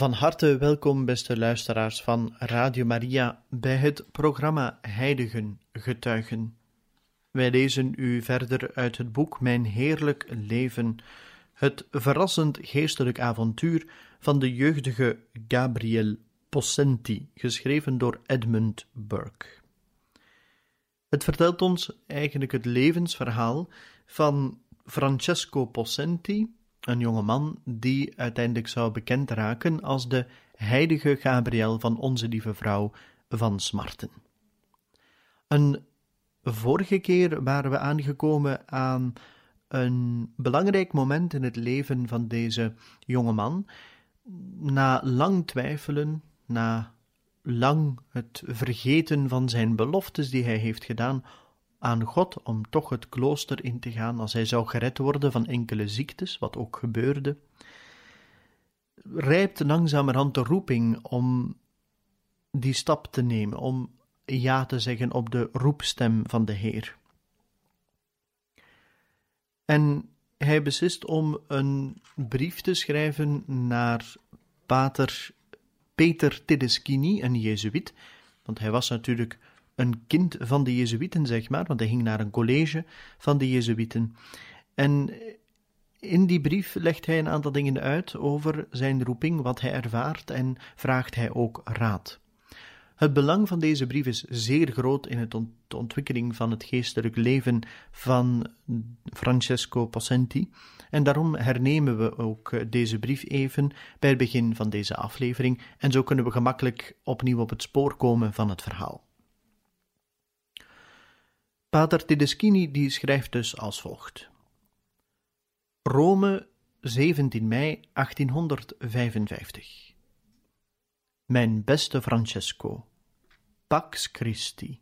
Van harte welkom, beste luisteraars van Radio Maria, bij het programma Heiligen Getuigen. Wij lezen u verder uit het boek Mijn Heerlijk Leven, het verrassend geestelijk avontuur van de jeugdige Gabriel Possenti, geschreven door Edmund Burke. Het vertelt ons eigenlijk het levensverhaal van Francesco Possenti, een jonge man die uiteindelijk zou bekend raken als de heilige Gabriel van Onze Lieve Vrouw van Smarten. Een vorige keer waren we aangekomen aan een belangrijk moment in het leven van deze jonge man. Na lang twijfelen, na lang het vergeten van zijn beloftes die hij heeft gedaan aan God om toch het klooster in te gaan als hij zou gered worden van enkele ziektes, wat ook gebeurde, rijpt langzamerhand de roeping om die stap te nemen, om ja te zeggen op de roepstem van de Heer. En hij beslist om een brief te schrijven naar pater Peter Tedeschini, een Jezuïet, want hij was natuurlijk een kind van de Jezuïeten, zeg maar, want hij ging naar een college van de Jezuïeten. En in die brief legt hij een aantal dingen uit over zijn roeping, wat hij ervaart en vraagt hij ook raad. Het belang van deze brief is zeer groot in het de ontwikkeling van het geestelijk leven van Francesco Possenti, en daarom hernemen we ook deze brief even bij het begin van deze aflevering, en zo kunnen we gemakkelijk opnieuw op het spoor komen van het verhaal. Pater Tedeschini die schrijft dus als volgt. Rome, 17 mei 1855 Mijn beste Francesco, Pax Christi,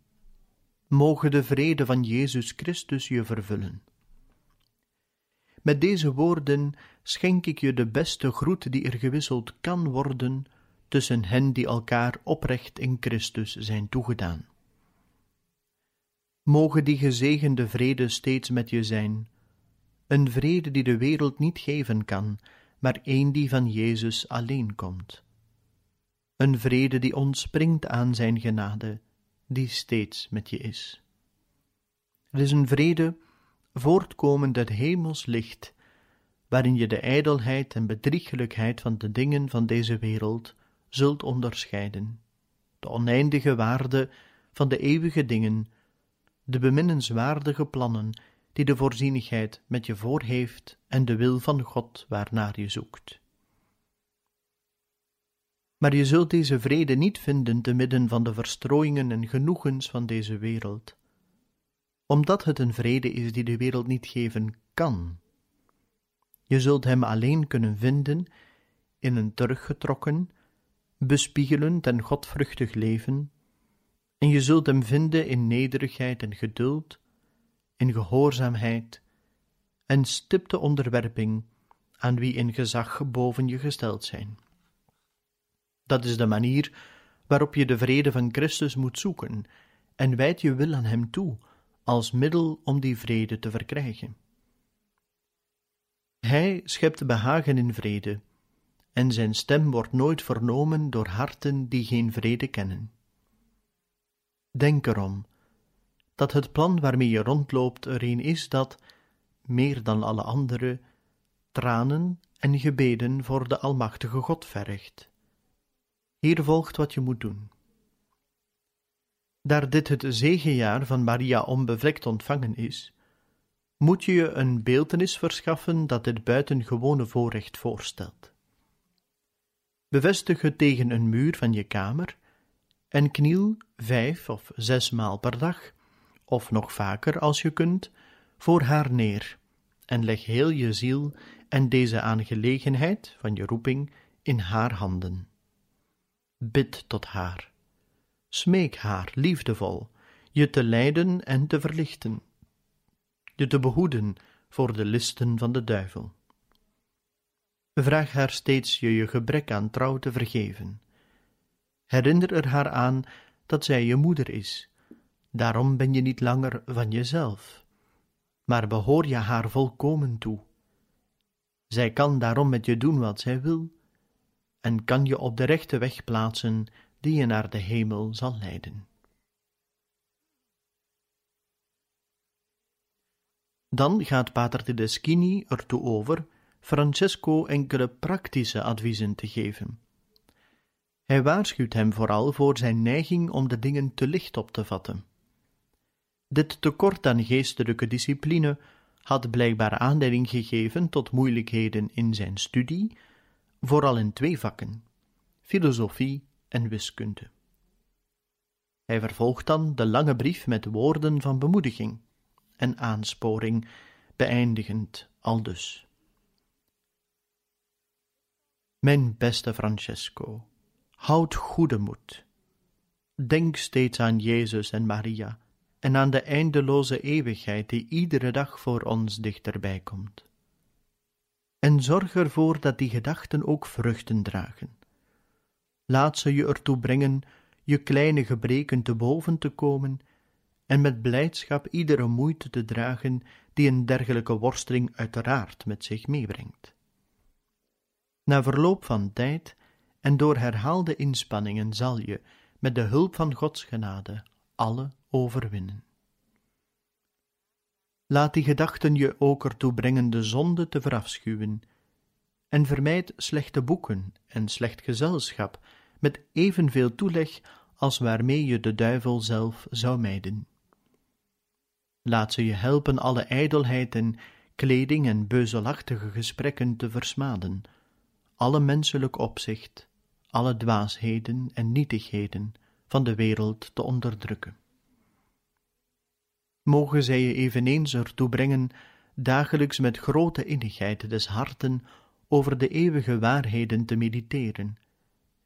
moge de vrede van Jezus Christus je vervullen. Met deze woorden schenk ik je de beste groet die er gewisseld kan worden tussen hen die elkaar oprecht in Christus zijn toegedaan. Moge die gezegende vrede steeds met je zijn, een vrede die de wereld niet geven kan, maar een die van Jezus alleen komt. Een vrede die ontspringt aan zijn genade, die steeds met je is. Het is een vrede voortkomend uit hemels licht, waarin je de ijdelheid en bedriegelijkheid van de dingen van deze wereld zult onderscheiden, de oneindige waarde van de eeuwige dingen de beminnenswaardige plannen die de voorzienigheid met je voor heeft en de wil van God waarnaar je zoekt. Maar je zult deze vrede niet vinden te midden van de verstrooiingen en genoegens van deze wereld, omdat het een vrede is die de wereld niet geven kan. Je zult hem alleen kunnen vinden in een teruggetrokken, bespiegelend en godvruchtig leven, en je zult hem vinden in nederigheid en geduld, in gehoorzaamheid en stipte onderwerping aan wie in gezag boven je gesteld zijn. Dat is de manier waarop je de vrede van Christus moet zoeken en wijd je wil aan hem toe als middel om die vrede te verkrijgen. Hij schept behagen in vrede, en zijn stem wordt nooit vernomen door harten die geen vrede kennen. Denk erom dat het plan waarmee je rondloopt er een is dat, meer dan alle andere, tranen en gebeden voor de Almachtige God vergt. Hier volgt wat je moet doen. Daar dit het zegenjaar van Maria onbevlekt ontvangen is, moet je je een beeltenis verschaffen dat dit buitengewone voorrecht voorstelt. Bevestig het tegen een muur van je kamer en kniel vijf of zes maal per dag of nog vaker als je kunt, voor haar neer en leg heel je ziel en deze aangelegenheid van je roeping in haar handen. Bid tot haar. Smeek haar liefdevol je te leiden en te verlichten, je te behoeden voor de listen van de duivel. Vraag haar steeds je je gebrek aan trouw te vergeven. Herinner er haar aan dat zij je moeder is. Daarom ben je niet langer van jezelf, maar behoor je haar volkomen toe. Zij kan daarom met je doen wat zij wil, en kan je op de rechte weg plaatsen die je naar de hemel zal leiden. Dan gaat Pater Tedeschini ertoe over Francesco enkele praktische adviezen te geven. Hij waarschuwt hem vooral voor zijn neiging om de dingen te licht op te vatten. Dit tekort aan geestelijke discipline had blijkbaar aanleiding gegeven tot moeilijkheden in zijn studie, vooral in twee vakken: filosofie en wiskunde. Hij vervolgt dan de lange brief met woorden van bemoediging en aansporing, beëindigend aldus. Mijn beste Francesco, houd goede moed. Denk steeds aan Jezus en Maria en aan de eindeloze eeuwigheid die iedere dag voor ons dichterbij komt. En zorg ervoor dat die gedachten ook vruchten dragen. Laat ze je ertoe brengen je kleine gebreken te boven te komen en met blijdschap iedere moeite te dragen die een dergelijke worsteling uiteraard met zich meebrengt. Na verloop van tijd en door herhaalde inspanningen zal je, met de hulp van Gods genade, alle overwinnen. Laat die gedachten je ook ertoe brengen de zonde te verafschuwen, en vermijd slechte boeken en slecht gezelschap met evenveel toeleg als waarmee je de duivel zelf zou mijden. Laat ze je helpen alle ijdelheid en kleding en beuzelachtige gesprekken te versmaden, alle menselijk opzicht, alle dwaasheden en nietigheden van de wereld te onderdrukken. Mogen zij je eveneens ertoe brengen dagelijks met grote innigheid des harten over de eeuwige waarheden te mediteren,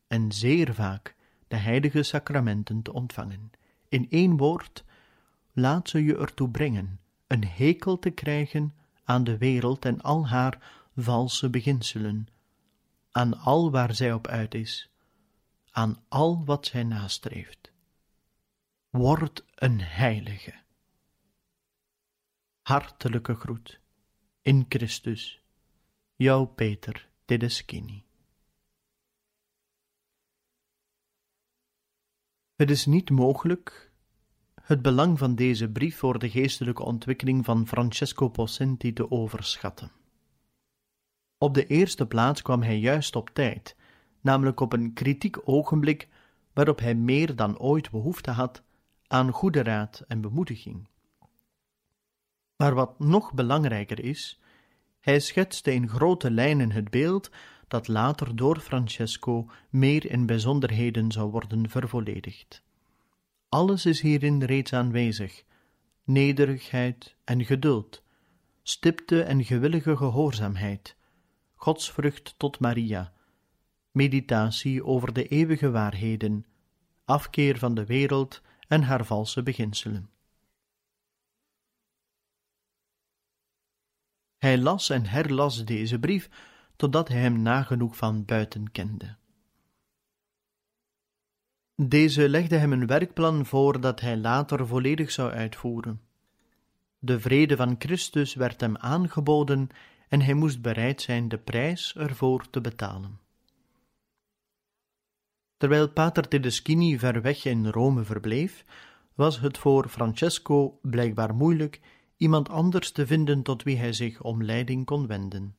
en zeer vaak de heilige sacramenten te ontvangen. In één woord, laat ze je ertoe brengen een hekel te krijgen aan de wereld en al haar valse beginselen, aan al waar zij op uit is, aan al wat zij nastreeft. Word een heilige. Hartelijke groet in Christus, jouw Peter Tedeschini. Het is niet mogelijk het belang van deze brief voor de geestelijke ontwikkeling van Francesco Possenti te overschatten. Op de eerste plaats kwam hij juist op tijd, namelijk op een kritiek ogenblik waarop hij meer dan ooit behoefte had aan goede raad en bemoediging. Maar wat nog belangrijker is, hij schetste in grote lijnen het beeld dat later door Francesco meer in bijzonderheden zou worden vervolledigd. Alles is hierin reeds aanwezig: nederigheid en geduld, stipte en gewillige gehoorzaamheid, godsvrucht tot Maria, meditatie over de eeuwige waarheden, afkeer van de wereld en haar valse beginselen. Hij las en herlas deze brief totdat hij hem nagenoeg van buiten kende. Deze legde hem een werkplan voor dat hij later volledig zou uitvoeren. De vrede van Christus werd hem aangeboden en hij moest bereid zijn de prijs ervoor te betalen. Terwijl Pater Tedeschini ver weg in Rome verbleef, was het voor Francesco blijkbaar moeilijk iemand anders te vinden tot wie hij zich om leiding kon wenden.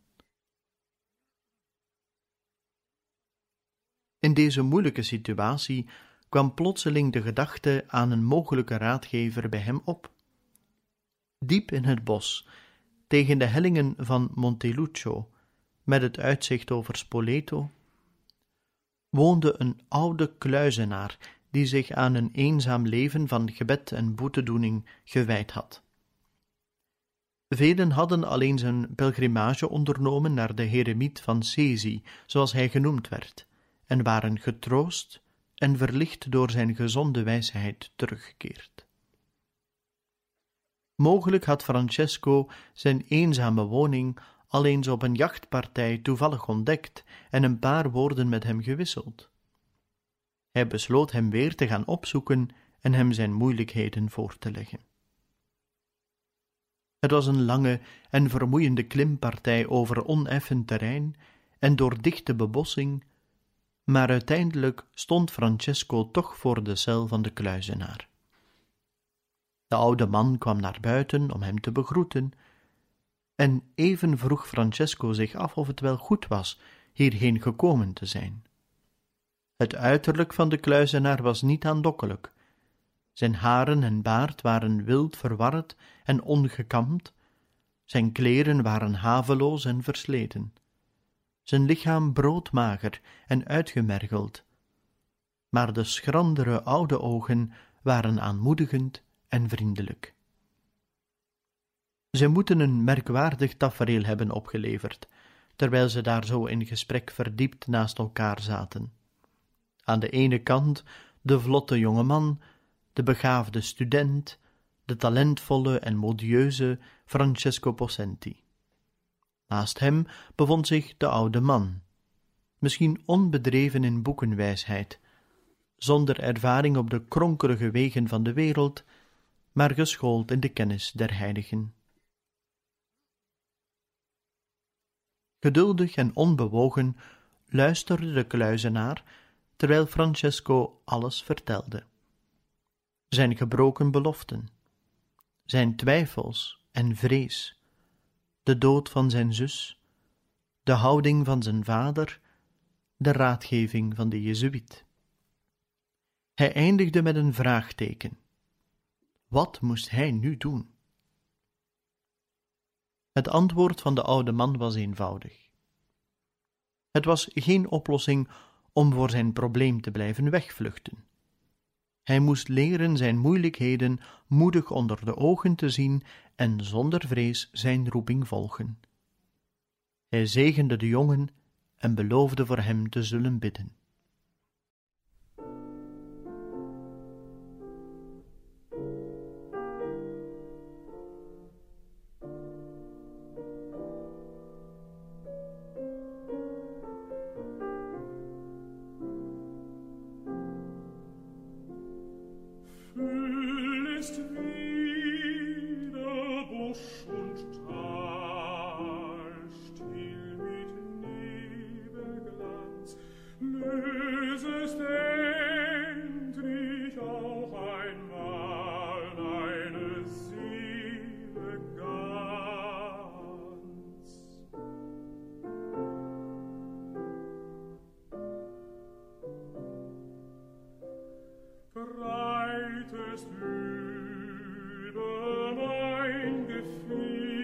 In deze moeilijke situatie kwam plotseling de gedachte aan een mogelijke raadgever bij hem op. Diep in het bos, tegen de hellingen van Monteluccio, met het uitzicht over Spoleto, woonde een oude kluizenaar die zich aan een eenzaam leven van gebed en boetedoening gewijd had. Velen hadden alleen zijn pelgrimage ondernomen naar de heremiet van Sezi, zoals hij genoemd werd, en waren getroost en verlicht door zijn gezonde wijsheid teruggekeerd. Mogelijk had Francesco zijn eenzame woning al eens op een jachtpartij toevallig ontdekt en een paar woorden met hem gewisseld. Hij besloot hem weer te gaan opzoeken en hem zijn moeilijkheden voor te leggen. Het was een lange en vermoeiende klimpartij over oneffen terrein en door dichte bebossing, maar uiteindelijk stond Francesco toch voor de cel van de kluizenaar. De oude man kwam naar buiten om hem te begroeten, en even vroeg Francesco zich af of het wel goed was hierheen gekomen te zijn. Het uiterlijk van de kluizenaar was niet aandokkelijk. Zijn haren en baard waren wild verward en ongekamd, zijn kleren waren haveloos en versleten, zijn lichaam broodmager en uitgemergeld, maar de schrandere oude ogen waren aanmoedigend en vriendelijk. Zij moeten een merkwaardig tafereel hebben opgeleverd, terwijl ze daar zo in gesprek verdiept naast elkaar zaten. Aan de ene kant de vlotte jonge man, de begaafde student, de talentvolle en modieuze Francesco Possenti. Naast hem bevond zich de oude man, misschien onbedreven in boekenwijsheid, zonder ervaring op de kronkelige wegen van de wereld, maar geschoold in de kennis der heiligen. Geduldig en onbewogen luisterde de kluizenaar terwijl Francesco alles vertelde. Zijn gebroken beloften, zijn twijfels en vrees, de dood van zijn zus, de houding van zijn vader, de raadgeving van de Jezuïet. Hij eindigde met een vraagteken. Wat moest hij nu doen? Het antwoord van de oude man was eenvoudig. Het was geen oplossing om voor zijn probleem te blijven wegvluchten. Hij moest leren zijn moeilijkheden moedig onder de ogen te zien en zonder vrees zijn roeping volgen. Hij zegende de jongen en beloofde voor hem te zullen bidden. breitest über mein Gefühl.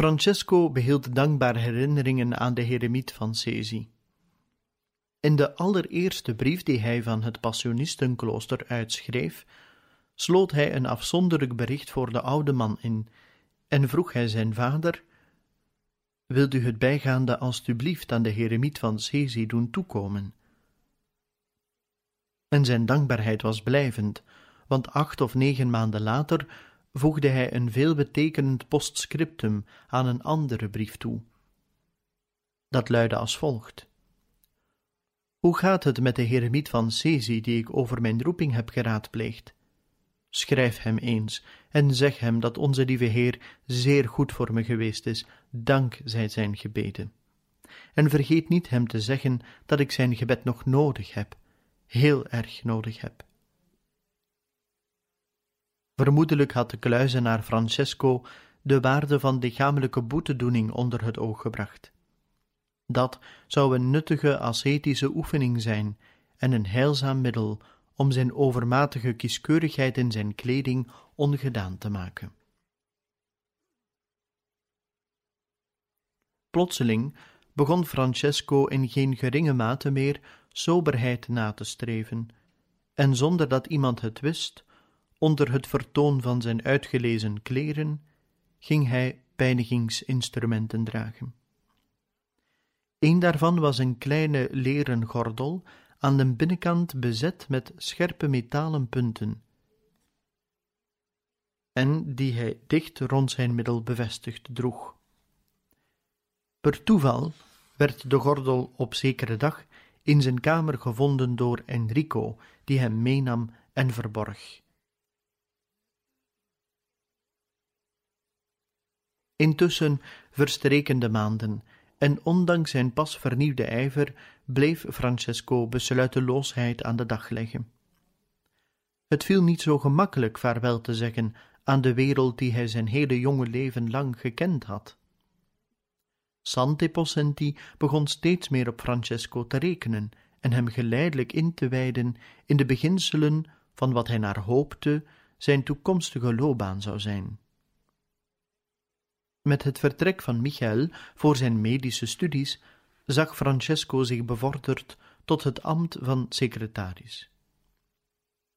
Francesco behield dankbaar herinneringen aan de heremiet van Sesi. In de allereerste brief die hij van het Passionistenklooster uitschreef, sloot hij een afzonderlijk bericht voor de oude man in en vroeg hij zijn vader: Wilt u het bijgaande alstublieft aan de heremiet van Sesi doen toekomen? En zijn dankbaarheid was blijvend, want acht of negen maanden later voegde hij een veelbetekenend postscriptum aan een andere brief toe. Dat luidde als volgt: Hoe gaat het met de heremiet van Sesi, die ik over mijn roeping heb geraadpleegd? Schrijf hem eens en zeg hem dat onze lieve Heer zeer goed voor me geweest is, dank zij zijn gebeden. En vergeet niet hem te zeggen dat ik zijn gebed nog nodig heb, heel erg nodig heb. Vermoedelijk had de kluizenaar Francesco de waarde van lichamelijke boetedoening onder het oog gebracht. Dat zou een nuttige ascetische oefening zijn en een heilzaam middel om zijn overmatige kieskeurigheid in zijn kleding ongedaan te maken. Plotseling begon Francesco in geen geringe mate meer soberheid na te streven, en zonder dat iemand het wist, Onder het vertoon van zijn uitgelezen kleren ging hij pijnigingsinstrumenten dragen. Een daarvan was een kleine leren gordel aan de binnenkant bezet met scherpe metalen punten, en die hij dicht rond zijn middel bevestigd droeg. Per toeval werd de gordel op zekere dag in zijn kamer gevonden door Enrico, die hem meenam en verborg. Intussen verstreken de maanden, en ondanks zijn pas vernieuwde ijver bleef Francesco besluiteloosheid aan de dag leggen. Het viel niet zo gemakkelijk vaarwel te zeggen aan de wereld die hij zijn hele jonge leven lang gekend had. Sante Possenti begon steeds meer op Francesco te rekenen en hem geleidelijk in te wijden in de beginselen van wat hij naar hoopte zijn toekomstige loopbaan zou zijn. Met het vertrek van Michael voor zijn medische studies zag Francesco zich bevorderd tot het ambt van secretaris.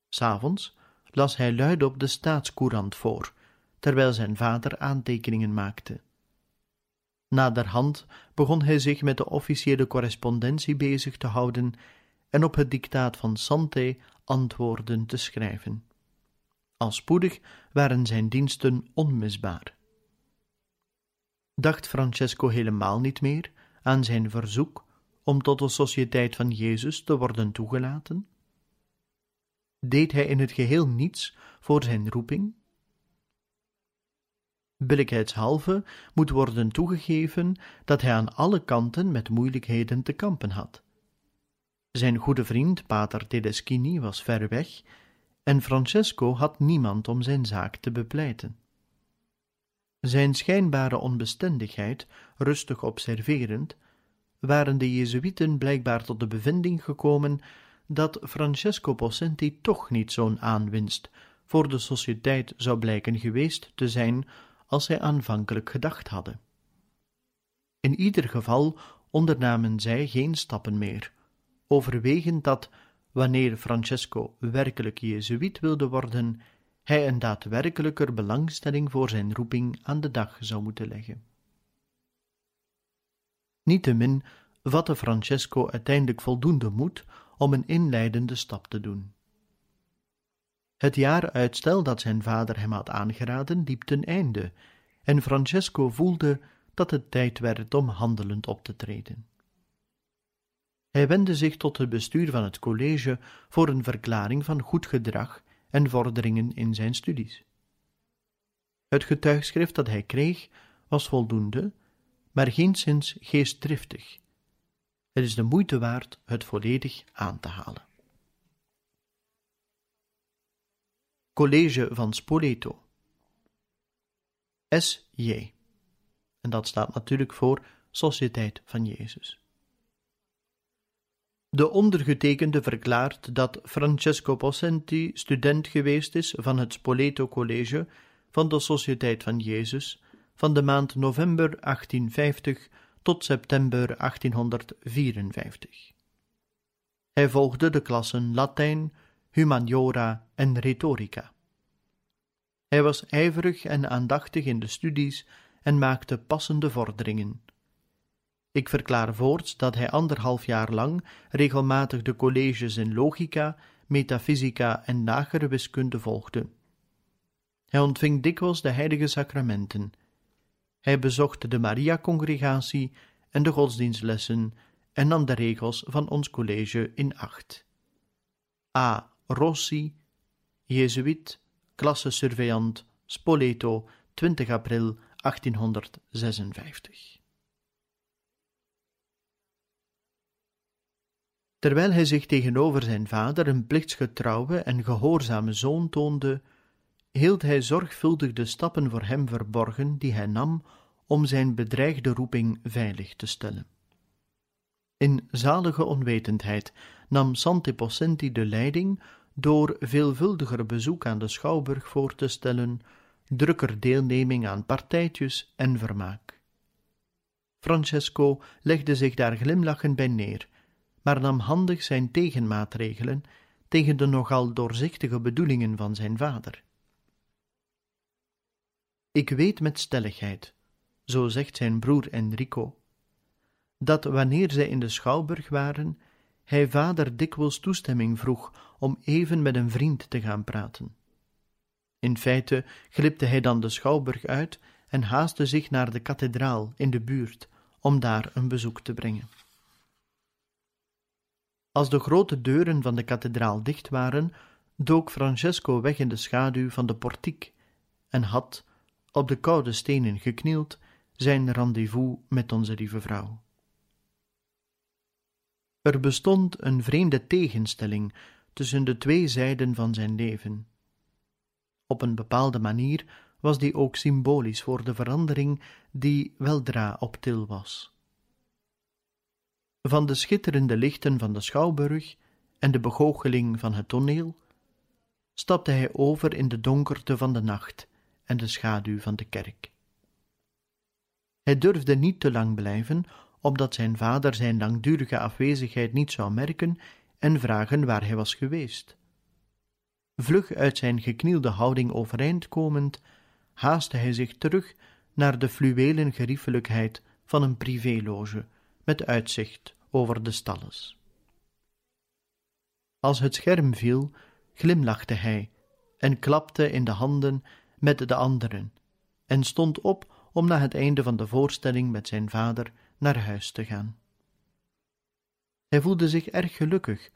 S'avonds las hij luidop de staatscourant voor, terwijl zijn vader aantekeningen maakte. Naderhand begon hij zich met de officiële correspondentie bezig te houden en op het dictaat van Santé antwoorden te schrijven. Al spoedig waren zijn diensten onmisbaar. Dacht Francesco helemaal niet meer aan zijn verzoek om tot de Sociëteit van Jezus te worden toegelaten? Deed hij in het geheel niets voor zijn roeping? Billijkheidshalve moet worden toegegeven dat hij aan alle kanten met moeilijkheden te kampen had. Zijn goede vriend Pater Tedeschini was ver weg en Francesco had niemand om zijn zaak te bepleiten. Zijn schijnbare onbestendigheid, rustig observerend, waren de Jezuïeten blijkbaar tot de bevinding gekomen dat Francesco Possenti toch niet zo'n aanwinst voor de sociëteit zou blijken geweest te zijn als zij aanvankelijk gedacht hadden. In ieder geval ondernamen zij geen stappen meer, overwegend dat, wanneer Francesco werkelijk Jezuïet wilde worden, hij een daadwerkelijker belangstelling voor zijn roeping aan de dag zou moeten leggen. Niettemin vatte Francesco uiteindelijk voldoende moed om een inleidende stap te doen. Het jaar uitstel dat zijn vader hem had aangeraden liep ten einde, en Francesco voelde dat het tijd werd om handelend op te treden. Hij wendde zich tot het bestuur van het college voor een verklaring van goed gedrag en vorderingen in zijn studies. Het getuigschrift dat hij kreeg was voldoende, maar geenszins geestdriftig. Het is de moeite waard het volledig aan te halen. College van Spoleto S.J. En dat staat natuurlijk voor Sociëteit van Jezus. De ondergetekende verklaart dat Francesco Possenti student geweest is van het Spoleto College van de Sociëteit van Jezus van de maand november 1850 tot september 1854. Hij volgde de klassen Latijn, Humaniora en Rhetorica. Hij was ijverig en aandachtig in de studies en maakte passende vorderingen. Ik verklaar voorts dat hij anderhalf jaar lang regelmatig de colleges in logica, metafysica en lagere wiskunde volgde. Hij ontving dikwijls de heilige sacramenten. Hij bezocht de Maria-congregatie en de godsdienstlessen en nam de regels van ons college in acht. A. Rossi, Jezuïet, klasse surveillant, Spoleto, 20 april 1856. Terwijl hij zich tegenover zijn vader een plichtsgetrouwe en gehoorzame zoon toonde, hield hij zorgvuldig de stappen voor hem verborgen die hij nam om zijn bedreigde roeping veilig te stellen. In zalige onwetendheid nam Santi Possenti de leiding door veelvuldiger bezoek aan de schouwburg voor te stellen, drukker deelneming aan partijtjes en vermaak. Francesco legde zich daar glimlachend bij neer, maar nam handig zijn tegenmaatregelen tegen de nogal doorzichtige bedoelingen van zijn vader. Ik weet met stelligheid, zo zegt zijn broer Enrico, dat wanneer zij in de schouwburg waren, hij vader dikwijls toestemming vroeg om even met een vriend te gaan praten. In feite glipte hij dan de schouwburg uit en haastte zich naar de kathedraal in de buurt om daar een bezoek te brengen. Als de grote deuren van de kathedraal dicht waren, dook Francesco weg in de schaduw van de portiek en had, op de koude stenen geknield, zijn rendezvous met onze lieve vrouw. Er bestond een vreemde tegenstelling tussen de twee zijden van zijn leven. Op een bepaalde manier was die ook symbolisch voor de verandering die weldra op til was. Van de schitterende lichten van de schouwburg en de begoocheling van het toneel stapte hij over in de donkerte van de nacht en de schaduw van de kerk. Hij durfde niet te lang blijven, opdat zijn vader zijn langdurige afwezigheid niet zou merken en vragen waar hij was geweest. Vlug uit zijn geknielde houding overeind komend, haastte hij zich terug naar de fluwelen geriefelijkheid van een privéloge met uitzicht over de stalles. Als het scherm viel, glimlachte hij en klapte in de handen met de anderen en stond op om na het einde van de voorstelling met zijn vader naar huis te gaan. Hij voelde zich erg gelukkig,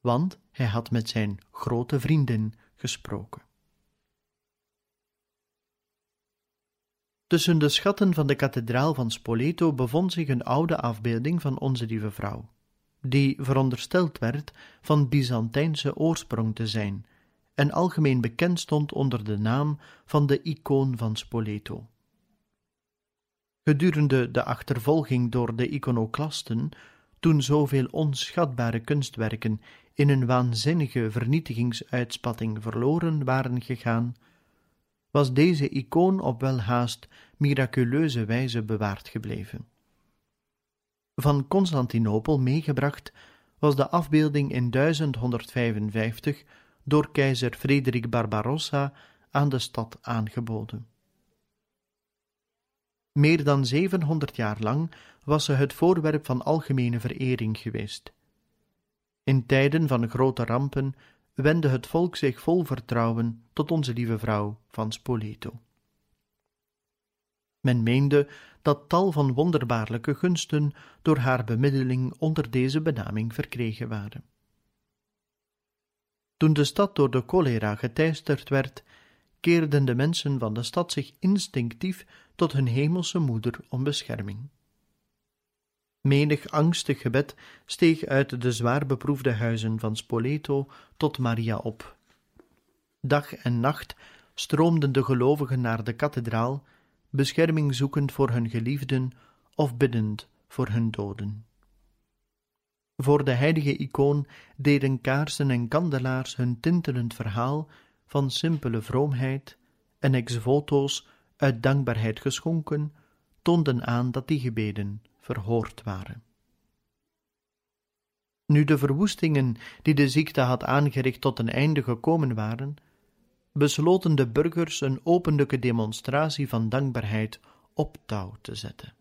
want hij had met zijn grote vriendin gesproken. Tussen de schatten van de kathedraal van Spoleto bevond zich een oude afbeelding van Onze Lieve Vrouw, die verondersteld werd van Byzantijnse oorsprong te zijn en algemeen bekend stond onder de naam van de icoon van Spoleto. Gedurende de achtervolging door de iconoclasten, toen zoveel onschatbare kunstwerken in een waanzinnige vernietigingsuitspatting verloren waren gegaan, was deze icoon op welhaast miraculeuze wijze bewaard gebleven. Van Constantinopel meegebracht was de afbeelding in 1155 door keizer Frederik Barbarossa aan de stad aangeboden. Meer dan zevenhonderd jaar lang was ze het voorwerp van algemene verering geweest. In tijden van grote rampen wendde het volk zich vol vertrouwen tot onze lieve vrouw van Spoleto. Men meende dat tal van wonderbaarlijke gunsten door haar bemiddeling onder deze benaming verkregen waren. Toen de stad door de cholera geteisterd werd, keerden de mensen van de stad zich instinctief tot hun hemelse moeder om bescherming. Menig angstig gebed steeg uit de zwaar beproefde huizen van Spoleto tot Maria op. Dag en nacht stroomden de gelovigen naar de kathedraal, bescherming zoekend voor hun geliefden of biddend voor hun doden. Voor de heilige icoon deden kaarsen en kandelaars hun tintelend verhaal van simpele vroomheid en ex-voto's uit dankbaarheid geschonken, toonden aan dat die gebeden verhoord waren. Nu de verwoestingen die de ziekte had aangericht tot een einde gekomen waren, besloten de burgers een openlijke demonstratie van dankbaarheid op touw te zetten.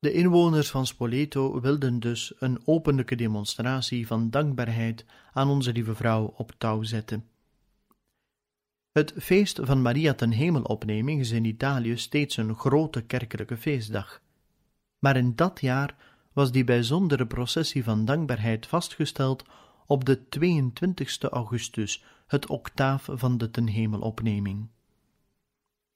De inwoners van Spoleto wilden dus een openlijke demonstratie van dankbaarheid aan onze lieve vrouw op touw zetten. Het feest van Maria ten hemelopneming is in Italië steeds een grote kerkelijke feestdag. Maar in dat jaar was die bijzondere processie van dankbaarheid vastgesteld op de 22 augustus, het octaaf van de ten hemelopneming.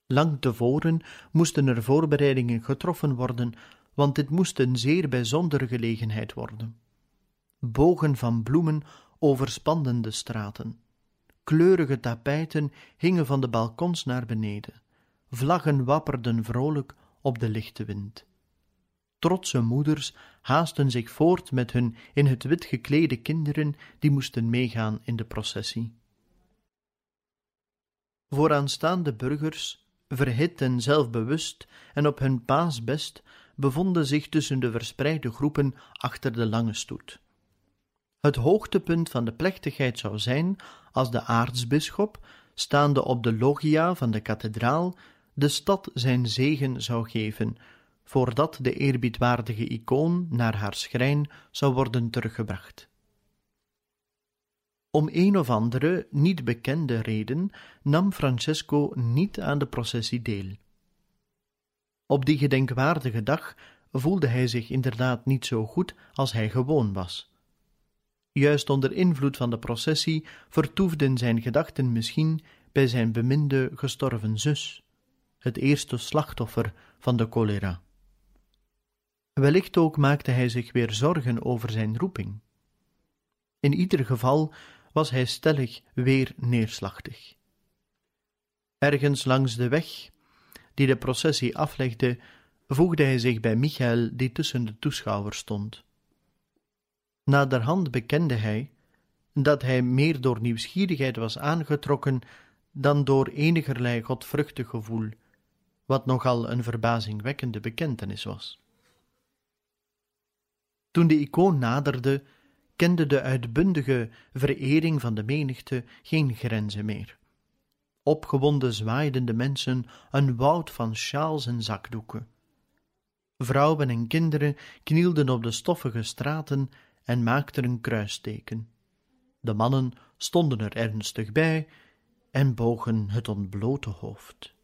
Lang tevoren moesten er voorbereidingen getroffen worden, want dit moest een zeer bijzondere gelegenheid worden. Bogen van bloemen overspanden de straten. Kleurige tapijten hingen van de balkons naar beneden. Vlaggen wapperden vrolijk op de lichte wind. Trotse moeders haasten zich voort met hun in het wit geklede kinderen die moesten meegaan in de processie. Vooraanstaande burgers, verhit en zelfbewust en op hun paasbest, bevonden zich tussen de verspreide groepen achter de lange stoet. Het hoogtepunt van de plechtigheid zou zijn als de aartsbisschop, staande op de loggia van de kathedraal, de stad zijn zegen zou geven, voordat de eerbiedwaardige icoon naar haar schrijn zou worden teruggebracht. Om een of andere niet bekende reden nam Francesco niet aan de processie deel. Op die gedenkwaardige dag voelde hij zich inderdaad niet zo goed als hij gewoon was. Juist onder invloed van de processie vertoefden zijn gedachten misschien bij zijn beminde gestorven zus, het eerste slachtoffer van de cholera. Wellicht ook maakte hij zich weer zorgen over zijn roeping. In ieder geval was hij stellig weer neerslachtig. Ergens langs de weg die de processie aflegde, voegde hij zich bij Michael, die tussen de toeschouwers stond. Naderhand bekende hij dat hij meer door nieuwsgierigheid was aangetrokken dan door enigerlei godvruchtig gevoel, wat nogal een verbazingwekkende bekentenis was. Toen de icoon naderde, kende de uitbundige verering van de menigte geen grenzen meer. Opgewonden zwaaiden de mensen een woud van sjaals en zakdoeken. Vrouwen en kinderen knielden op de stoffige straten en maakten een kruisteken. De mannen stonden er ernstig bij en bogen het ontblote hoofd.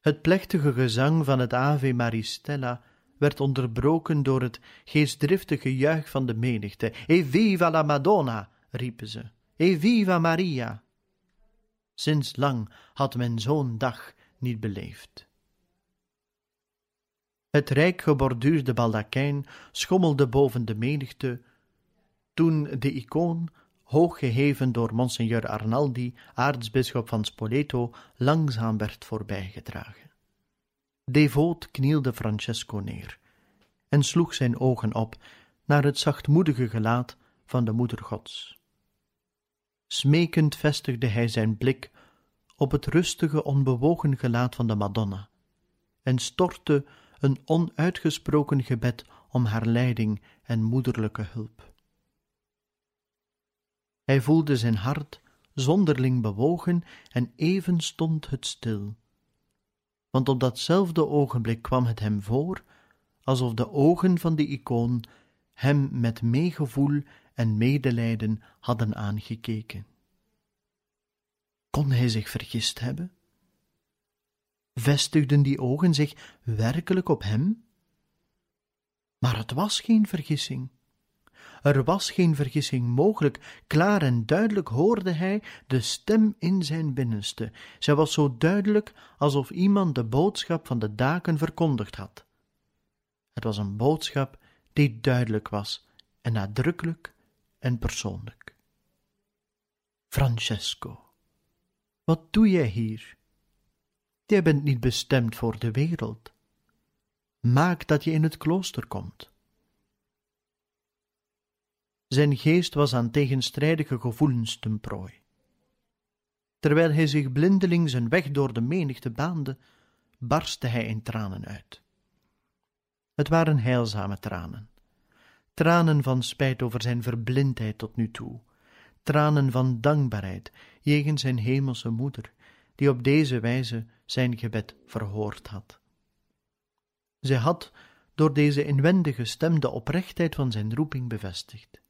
Het plechtige gezang van het Ave Maristella werd onderbroken door het geestdriftige juich van de menigte. E viva la Madonna! riepen ze. E viva Maria! Sinds lang had men zo'n dag niet beleefd. Het rijk geborduurde baldakijn schommelde boven de menigte, toen de icoon, hoog geheven door Monseigneur Arnaldi, aartsbisschop van Spoleto, langzaam werd voorbijgedragen. Devoot knielde Francesco neer en sloeg zijn ogen op naar het zachtmoedige gelaat van de Moeder Gods. Smekend vestigde hij zijn blik op het rustige, onbewogen gelaat van de Madonna en stortte een onuitgesproken gebed om haar leiding en moederlijke hulp. Hij voelde zijn hart zonderling bewogen en even stond het stil. Want op datzelfde ogenblik kwam het hem voor alsof de ogen van de icoon hem met meegevoel en medelijden hadden aangekeken. Kon hij zich vergist hebben? Vestigden die ogen zich werkelijk op hem? Maar het was geen vergissing. Er was geen vergissing mogelijk. Klaar en duidelijk hoorde hij de stem in zijn binnenste. Zij was zo duidelijk alsof iemand de boodschap van de daken verkondigd had. Het was een boodschap die duidelijk was en nadrukkelijk en persoonlijk. Francesco, wat doe jij hier? Jij bent niet bestemd voor de wereld. Maak dat je in het klooster komt. Zijn geest was aan tegenstrijdige gevoelens ten prooi. Terwijl hij zich blindelings een weg door de menigte baande, barstte hij in tranen uit. Het waren heilzame tranen, tranen van spijt over zijn verblindheid tot nu toe, tranen van dankbaarheid jegens zijn hemelse moeder, die op deze wijze zijn gebed verhoord had. Zij had door deze inwendige stem de oprechtheid van zijn roeping bevestigd.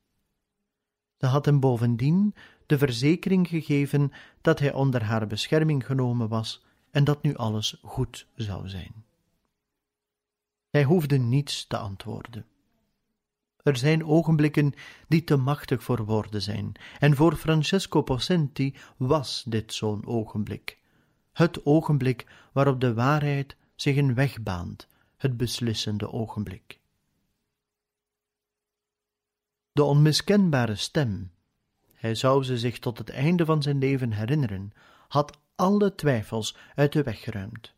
Ze had hem bovendien de verzekering gegeven dat hij onder haar bescherming genomen was en dat nu alles goed zou zijn. Hij hoefde niets te antwoorden. Er zijn ogenblikken die te machtig voor woorden zijn, en voor Francesco Possenti was dit zo'n ogenblik. Het ogenblik waarop de waarheid zich een weg baant, het beslissende ogenblik. De onmiskenbare stem, hij zou ze zich tot het einde van zijn leven herinneren, had alle twijfels uit de weg geruimd.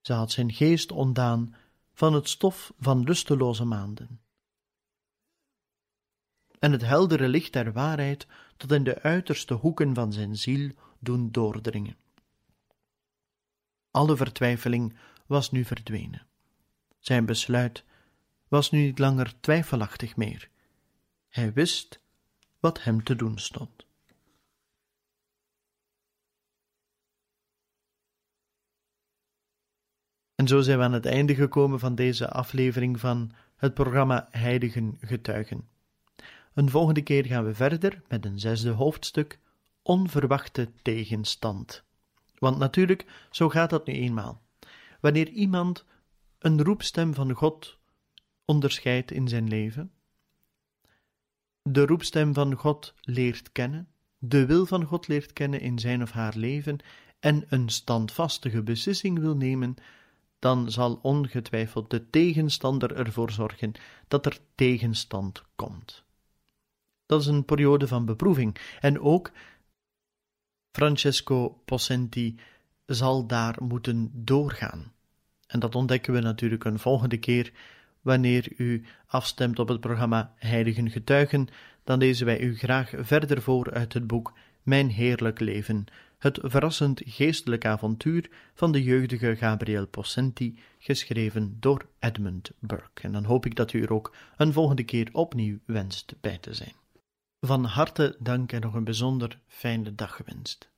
Ze had zijn geest ontdaan van het stof van lusteloze maanden. En het heldere licht der waarheid tot in de uiterste hoeken van zijn ziel doen doordringen. Alle vertwijfeling was nu verdwenen. Zijn besluit was nu niet langer twijfelachtig meer. Hij wist wat hem te doen stond. En zo zijn we aan het einde gekomen van deze aflevering van het programma Heiligen Getuigen. Een volgende keer gaan we verder met een zesde hoofdstuk: Onverwachte tegenstand. Want natuurlijk, zo gaat dat nu eenmaal. Wanneer iemand een roepstem van God onderscheidt in zijn leven, de roepstem van God leert kennen, de wil van God leert kennen in zijn of haar leven en een standvastige beslissing wil nemen, dan zal ongetwijfeld de tegenstander ervoor zorgen dat er tegenstand komt. Dat is een periode van beproeving en ook Francesco Possenti zal daar moeten doorgaan. En dat ontdekken we natuurlijk een volgende keer wanneer u afstemt op het programma Heiligen Getuigen, dan lezen wij u graag verder voor uit het boek Mijn Heerlijk Leven, het verrassend geestelijk avontuur van de jeugdige Gabriel Possenti, geschreven door Edmund Burke. En dan hoop ik dat u er ook een volgende keer opnieuw wenst bij te zijn. Van harte dank en nog een bijzonder fijne dag gewenst.